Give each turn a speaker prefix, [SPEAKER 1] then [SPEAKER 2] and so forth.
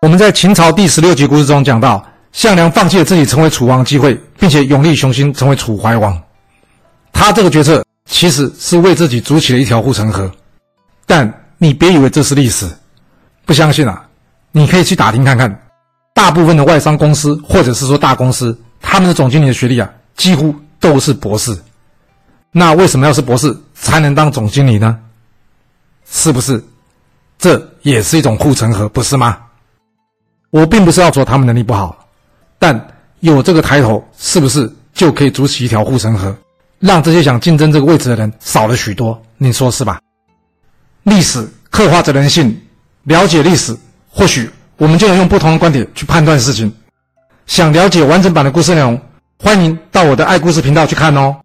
[SPEAKER 1] 我们在秦朝第十六集故事中讲到，项梁放弃了自己成为楚王的机会，并且勇立雄心成为楚怀王。他这个决策其实是为自己筑起了一条护城河。但你别以为这是历史，不相信啊？你可以去打听看看，大部分的外商公司或者是说大公司，他们的总经理的学历啊，几乎都是博士。那为什么要是博士才能当总经理呢？是不是？这也是一种护城河，不是吗？我并不是要说他们能力不好，但有这个抬头，是不是就可以筑起一条护城河，让这些想竞争这个位置的人少了许多？你说是吧？历史刻画着人性，了解历史，或许我们就能用不同的观点去判断事情。想了解完整版的故事内容，欢迎到我的爱故事频道去看哦。